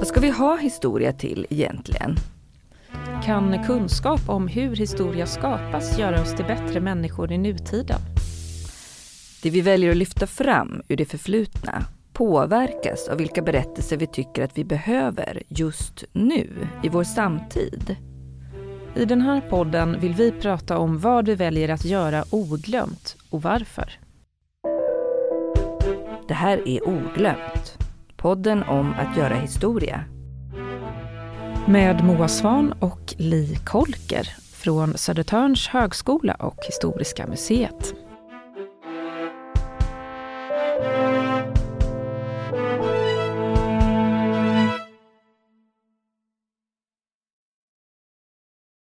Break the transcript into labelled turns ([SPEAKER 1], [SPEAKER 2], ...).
[SPEAKER 1] Vad ska vi ha historia till egentligen?
[SPEAKER 2] Kan kunskap om hur historia skapas göra oss till bättre människor i nutiden?
[SPEAKER 1] Det vi väljer att lyfta fram ur det förflutna påverkas av vilka berättelser vi tycker att vi behöver just nu, i vår samtid.
[SPEAKER 2] I den här podden vill vi prata om vad vi väljer att göra oglömt och varför.
[SPEAKER 1] Det här är Oglömt, podden om att göra historia.
[SPEAKER 2] Med Moa Svan och Li Kolker från Södertörns högskola och Historiska museet.